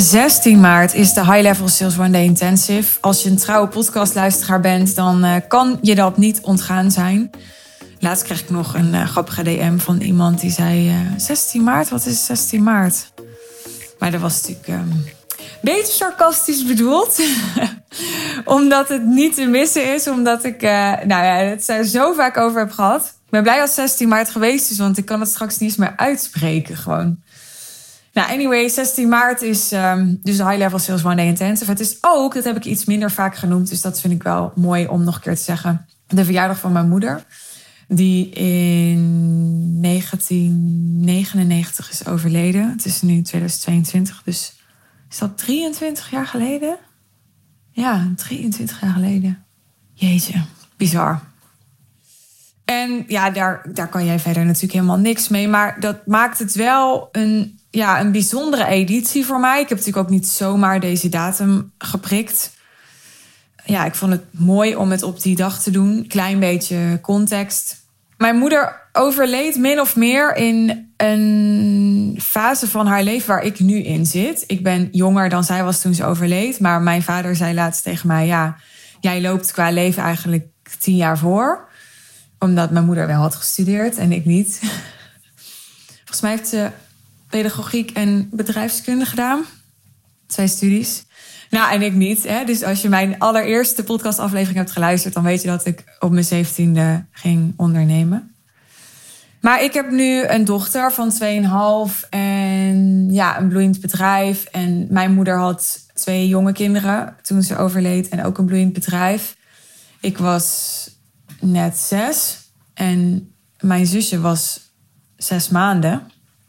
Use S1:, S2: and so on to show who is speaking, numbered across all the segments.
S1: 16 maart is de High Level Sales One Day Intensive. Als je een trouwe podcastluisteraar bent, dan uh, kan je dat niet ontgaan zijn. Laatst kreeg ik nog een uh, grappige DM van iemand die zei: uh, 16 maart, wat is 16 maart? Maar dat was natuurlijk um, een beetje sarcastisch bedoeld. omdat het niet te missen is, omdat ik nou ja, het er zo vaak over heb gehad. Ik ben blij als 16 maart geweest is, want ik kan het straks niet eens meer uitspreken gewoon. Nou, anyway, 16 maart is um, dus de High Level Sales One Day Intensive. Het is ook, dat heb ik iets minder vaak genoemd, dus dat vind ik wel mooi om nog een keer te zeggen. De verjaardag van mijn moeder, die in 1999 is overleden. Het is nu 2022, dus is dat 23 jaar geleden? Ja, 23 jaar geleden. Jeetje, bizar. En ja, daar, daar kan jij verder natuurlijk helemaal niks mee. Maar dat maakt het wel een ja, een bijzondere editie voor mij. Ik heb natuurlijk ook niet zomaar deze datum geprikt. Ja, ik vond het mooi om het op die dag te doen. Klein beetje context. Mijn moeder overleed min of meer in een fase van haar leven waar ik nu in zit. Ik ben jonger dan zij was toen ze overleed. Maar mijn vader zei laatst tegen mij: Ja, jij loopt qua leven eigenlijk tien jaar voor. Omdat mijn moeder wel had gestudeerd en ik niet. Volgens mij heeft ze pedagogiek en bedrijfskunde gedaan. Twee studies. Nou, en ik niet. Hè? Dus als je mijn allereerste podcastaflevering hebt geluisterd, dan weet je dat ik op mijn zeventiende ging ondernemen. Maar ik heb nu een dochter van 2,5 en ja, een bloeiend bedrijf. En mijn moeder had twee jonge kinderen toen ze overleed en ook een bloeiend bedrijf. Ik was net zes en mijn zusje was zes maanden.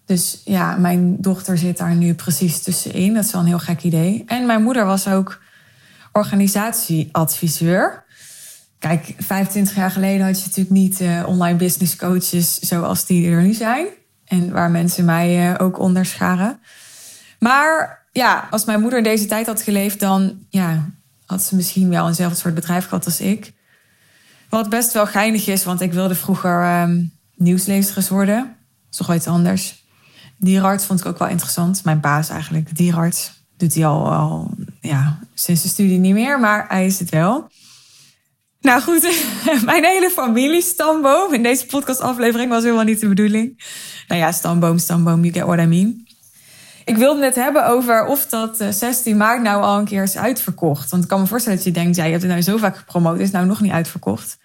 S1: Dus ja, mijn dochter zit daar nu precies tussenin. Dat is wel een heel gek idee. En mijn moeder was ook organisatieadviseur. Kijk, 25 jaar geleden had je natuurlijk niet uh, online business coaches zoals die er nu zijn. En waar mensen mij uh, ook onderscharen. Maar ja, als mijn moeder in deze tijd had geleefd, dan ja, had ze misschien wel eenzelfde soort bedrijf gehad als ik. Wat best wel geinig is, want ik wilde vroeger um, nieuwslezeres worden. Dat is toch wel iets anders. Dierarts vond ik ook wel interessant. Mijn baas eigenlijk, dierarts. Doet hij al, al ja, sinds de studie niet meer, maar hij is het wel. Nou goed, mijn hele familie stamboom. In deze podcastaflevering was helemaal niet de bedoeling. Nou ja, stamboom, stamboom, you get what I mean. Ik wilde het hebben over of dat 16 eh, maart nou al een keer is uitverkocht. Want ik kan me voorstellen dat je denkt, ja, je hebt het nou zo vaak gepromoot, is nou nog niet uitverkocht.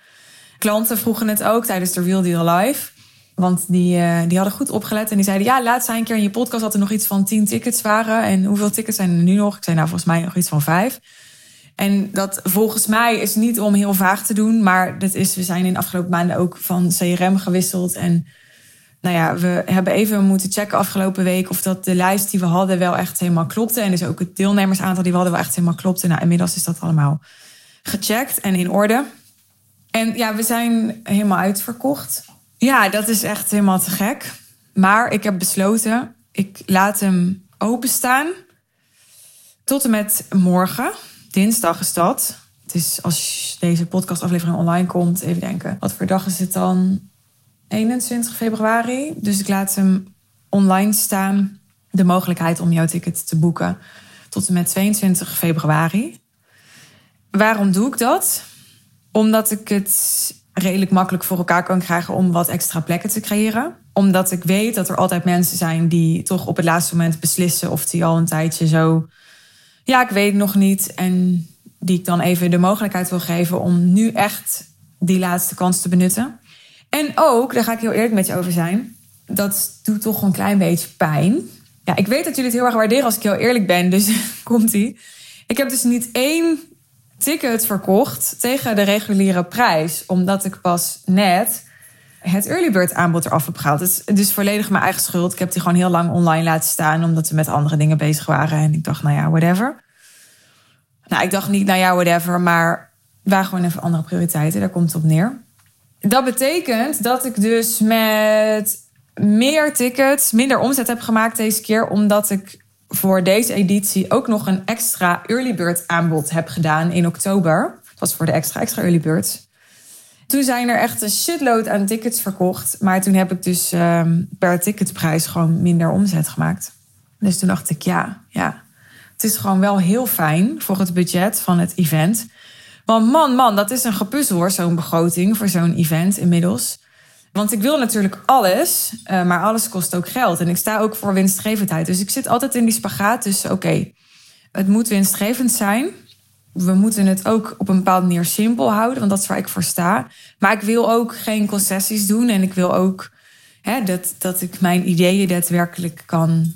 S1: Klanten vroegen het ook tijdens de Real Deal Live. Want die, uh, die hadden goed opgelet en die zeiden: Ja, laatst zei een keer in je podcast dat er nog iets van tien tickets waren. En hoeveel tickets zijn er nu nog? Ik zei: Nou, volgens mij nog iets van vijf. En dat volgens mij is niet om heel vaag te doen, maar dat is, we zijn in de afgelopen maanden ook van CRM gewisseld. En nou ja, we hebben even moeten checken afgelopen week of dat de lijst die we hadden wel echt helemaal klopte. En dus ook het deelnemersaantal die we hadden wel echt helemaal klopte. Nou, inmiddels is dat allemaal gecheckt en in orde. En ja, we zijn helemaal uitverkocht. Ja, dat is echt helemaal te gek. Maar ik heb besloten, ik laat hem openstaan tot en met morgen. Dinsdag is dat. Het is als deze podcastaflevering online komt, even denken. Wat voor dag is het dan? 21 februari. Dus ik laat hem online staan. De mogelijkheid om jouw ticket te boeken tot en met 22 februari. Waarom doe ik dat? Omdat ik het redelijk makkelijk voor elkaar kan krijgen om wat extra plekken te creëren. Omdat ik weet dat er altijd mensen zijn die toch op het laatste moment beslissen of die al een tijdje zo. Ja, ik weet nog niet. En die ik dan even de mogelijkheid wil geven om nu echt die laatste kans te benutten. En ook, daar ga ik heel eerlijk met je over zijn, dat doet toch een klein beetje pijn. Ja, ik weet dat jullie het heel erg waarderen als ik heel eerlijk ben, dus komt-ie. Ik heb dus niet één ticket verkocht tegen de reguliere prijs. Omdat ik pas net het early bird aanbod eraf heb gehaald. Is dus volledig mijn eigen schuld. Ik heb die gewoon heel lang online laten staan. Omdat we met andere dingen bezig waren. En ik dacht, nou ja, whatever. Nou, ik dacht niet, nou ja, whatever. Maar waren gewoon even andere prioriteiten. Daar komt het op neer. Dat betekent dat ik dus met meer tickets minder omzet heb gemaakt deze keer. Omdat ik voor deze editie ook nog een extra early bird aanbod heb gedaan in oktober. Dat was voor de extra extra early birds. Toen zijn er echt een shitload aan tickets verkocht. Maar toen heb ik dus um, per ticketprijs gewoon minder omzet gemaakt. Dus toen dacht ik, ja, ja. het is gewoon wel heel fijn voor het budget van het event. Want man, man, dat is een gepuzzel hoor, zo'n begroting voor zo'n event inmiddels. Want ik wil natuurlijk alles, uh, maar alles kost ook geld. En ik sta ook voor winstgevendheid. Dus ik zit altijd in die spagaat tussen, oké, het moet winstgevend zijn. We moeten het ook op een bepaalde manier simpel houden, want dat is waar ik voor sta. Maar ik wil ook geen concessies doen en ik wil ook hè, dat, dat ik mijn ideeën daadwerkelijk kan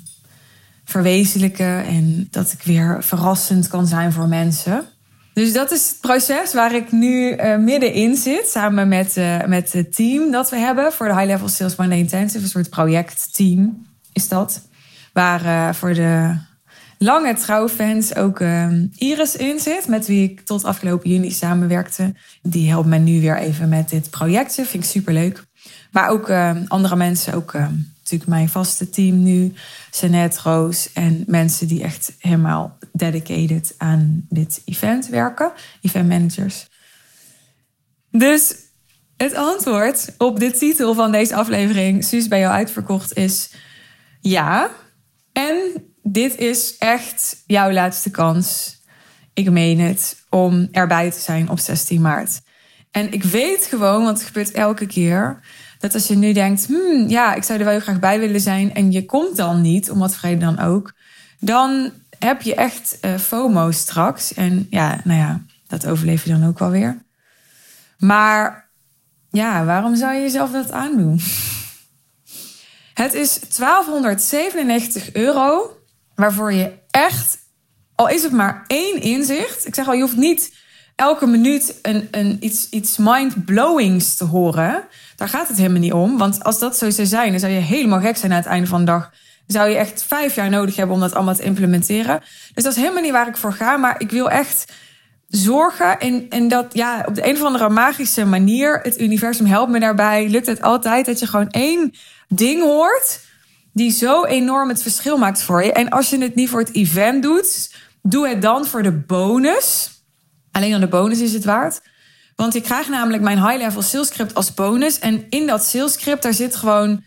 S1: verwezenlijken en dat ik weer verrassend kan zijn voor mensen. Dus dat is het proces waar ik nu uh, middenin zit, samen met, uh, met het team dat we hebben voor de High Level Sales Monday Intensive. Een soort projectteam is dat. Waar uh, voor de lange trouwfans ook Iris in zit, met wie ik tot afgelopen juni samenwerkte. Die helpt mij nu weer even met dit projectje. Vind ik super leuk. Maar ook andere mensen, ook natuurlijk mijn vaste team nu, Jeanette, Roos en mensen die echt helemaal dedicated aan dit event werken, event managers. Dus het antwoord op de titel van deze aflevering, Suus bij jou uitverkocht, is ja. En dit is echt jouw laatste kans. Ik meen het om erbij te zijn op 16 maart. En ik weet gewoon, want het gebeurt elke keer, dat als je nu denkt, hmm, ja, ik zou er wel heel graag bij willen zijn en je komt dan niet, om wat vrede dan ook, dan heb je echt uh, FOMO straks. En ja, nou ja, dat overleef je dan ook wel weer. Maar ja, waarom zou je jezelf dat aandoen? Het is 1297 euro, waarvoor je echt, al is het maar één inzicht. Ik zeg al, je hoeft niet elke minuut een, een, iets, iets mind-blowings te horen. Daar gaat het helemaal niet om. Want als dat zo zou zijn, dan zou je helemaal gek zijn aan het einde van de dag. Zou je echt vijf jaar nodig hebben om dat allemaal te implementeren. Dus dat is helemaal niet waar ik voor ga. Maar ik wil echt zorgen. En, en dat ja, op de een of andere magische manier, het universum helpt me daarbij. Lukt het altijd dat je gewoon één ding hoort. Die zo enorm het verschil maakt voor je. En als je het niet voor het event doet, doe het dan voor de bonus. Alleen dan de bonus is het waard. Want ik krijg namelijk mijn high-level sales script als bonus. En in dat sales script, daar zit gewoon...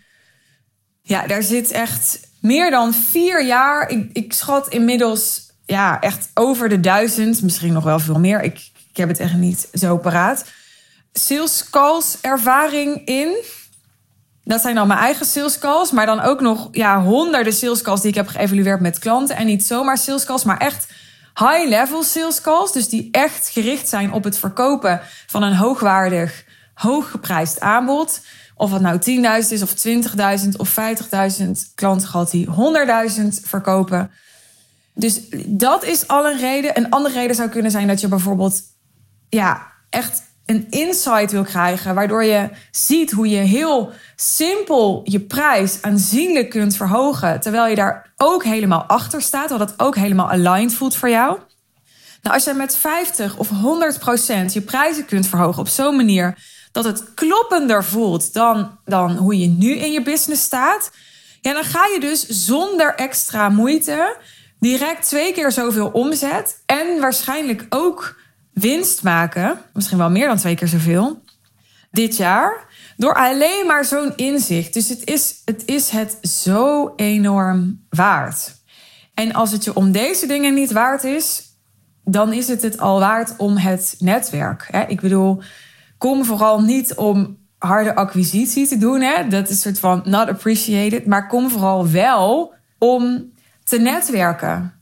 S1: Ja, daar zit echt meer dan vier jaar. Ik, ik schat inmiddels ja, echt over de duizend. Misschien nog wel veel meer. Ik, ik heb het echt niet zo paraat. Sales calls ervaring in. Dat zijn dan mijn eigen sales calls. Maar dan ook nog ja, honderden sales calls die ik heb geëvalueerd met klanten. En niet zomaar sales calls, maar echt high-level sales calls. Dus die echt gericht zijn op het verkopen van een hoogwaardig, hooggeprijsd aanbod. Of het nou 10.000 is, of 20.000 of 50.000 klanten gehad die 100.000 verkopen. Dus dat is al een reden. Een andere reden zou kunnen zijn dat je bijvoorbeeld ja, echt een insight wil krijgen, waardoor je ziet hoe je heel simpel je prijs aanzienlijk kunt verhogen, terwijl je daar ook helemaal achter staat, dat het ook helemaal aligned voelt voor jou. Nou, als je met 50 of 100 procent je prijzen kunt verhogen op zo'n manier dat het kloppender voelt dan, dan hoe je nu in je business staat, ja, dan ga je dus zonder extra moeite direct twee keer zoveel omzet en waarschijnlijk ook winst maken, misschien wel meer dan twee keer zoveel, dit jaar, door alleen maar zo'n inzicht. Dus het is, het is het zo enorm waard. En als het je om deze dingen niet waard is, dan is het het al waard om het netwerk. Ik bedoel, kom vooral niet om harde acquisitie te doen. Dat is een soort van not appreciated. Maar kom vooral wel om te netwerken.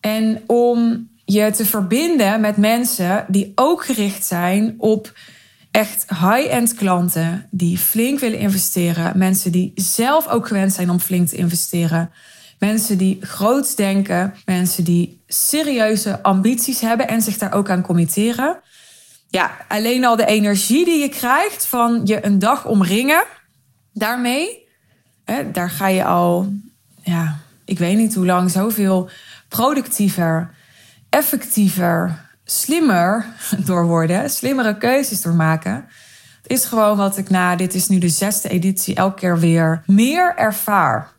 S1: En om je te verbinden met mensen die ook gericht zijn op echt high-end klanten die flink willen investeren. Mensen die zelf ook gewend zijn om flink te investeren. Mensen die groot denken. Mensen die serieuze ambities hebben en zich daar ook aan committeren. Ja, alleen al de energie die je krijgt van je een dag omringen. Daarmee, hè, daar ga je al, ja, ik weet niet hoe lang, zoveel productiever, effectiever, slimmer door worden, slimmere keuzes door maken. Het is gewoon wat ik na, dit is nu de zesde editie, elke keer weer meer ervaar.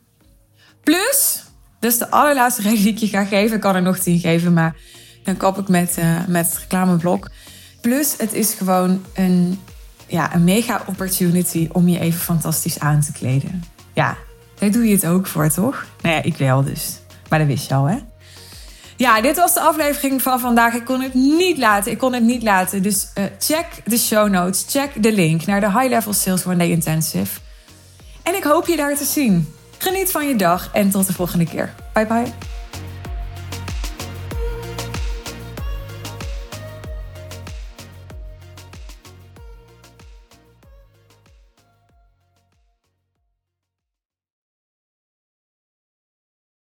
S1: Plus, dus de allerlaatste reden die ik je ga geven, ik kan er nog tien geven, maar dan kap ik met, uh, met het reclameblok. Plus, het is gewoon een, ja, een mega opportunity om je even fantastisch aan te kleden. Ja, daar doe je het ook voor, toch? Nou ja, ik wel dus. Maar dat wist je al, hè? Ja, dit was de aflevering van vandaag. Ik kon het niet laten. Ik kon het niet laten. Dus uh, check de show notes. Check de link naar de High Level Sales One Day Intensive. En ik hoop je daar te zien. Geniet van je dag en tot de volgende keer. Bye bye.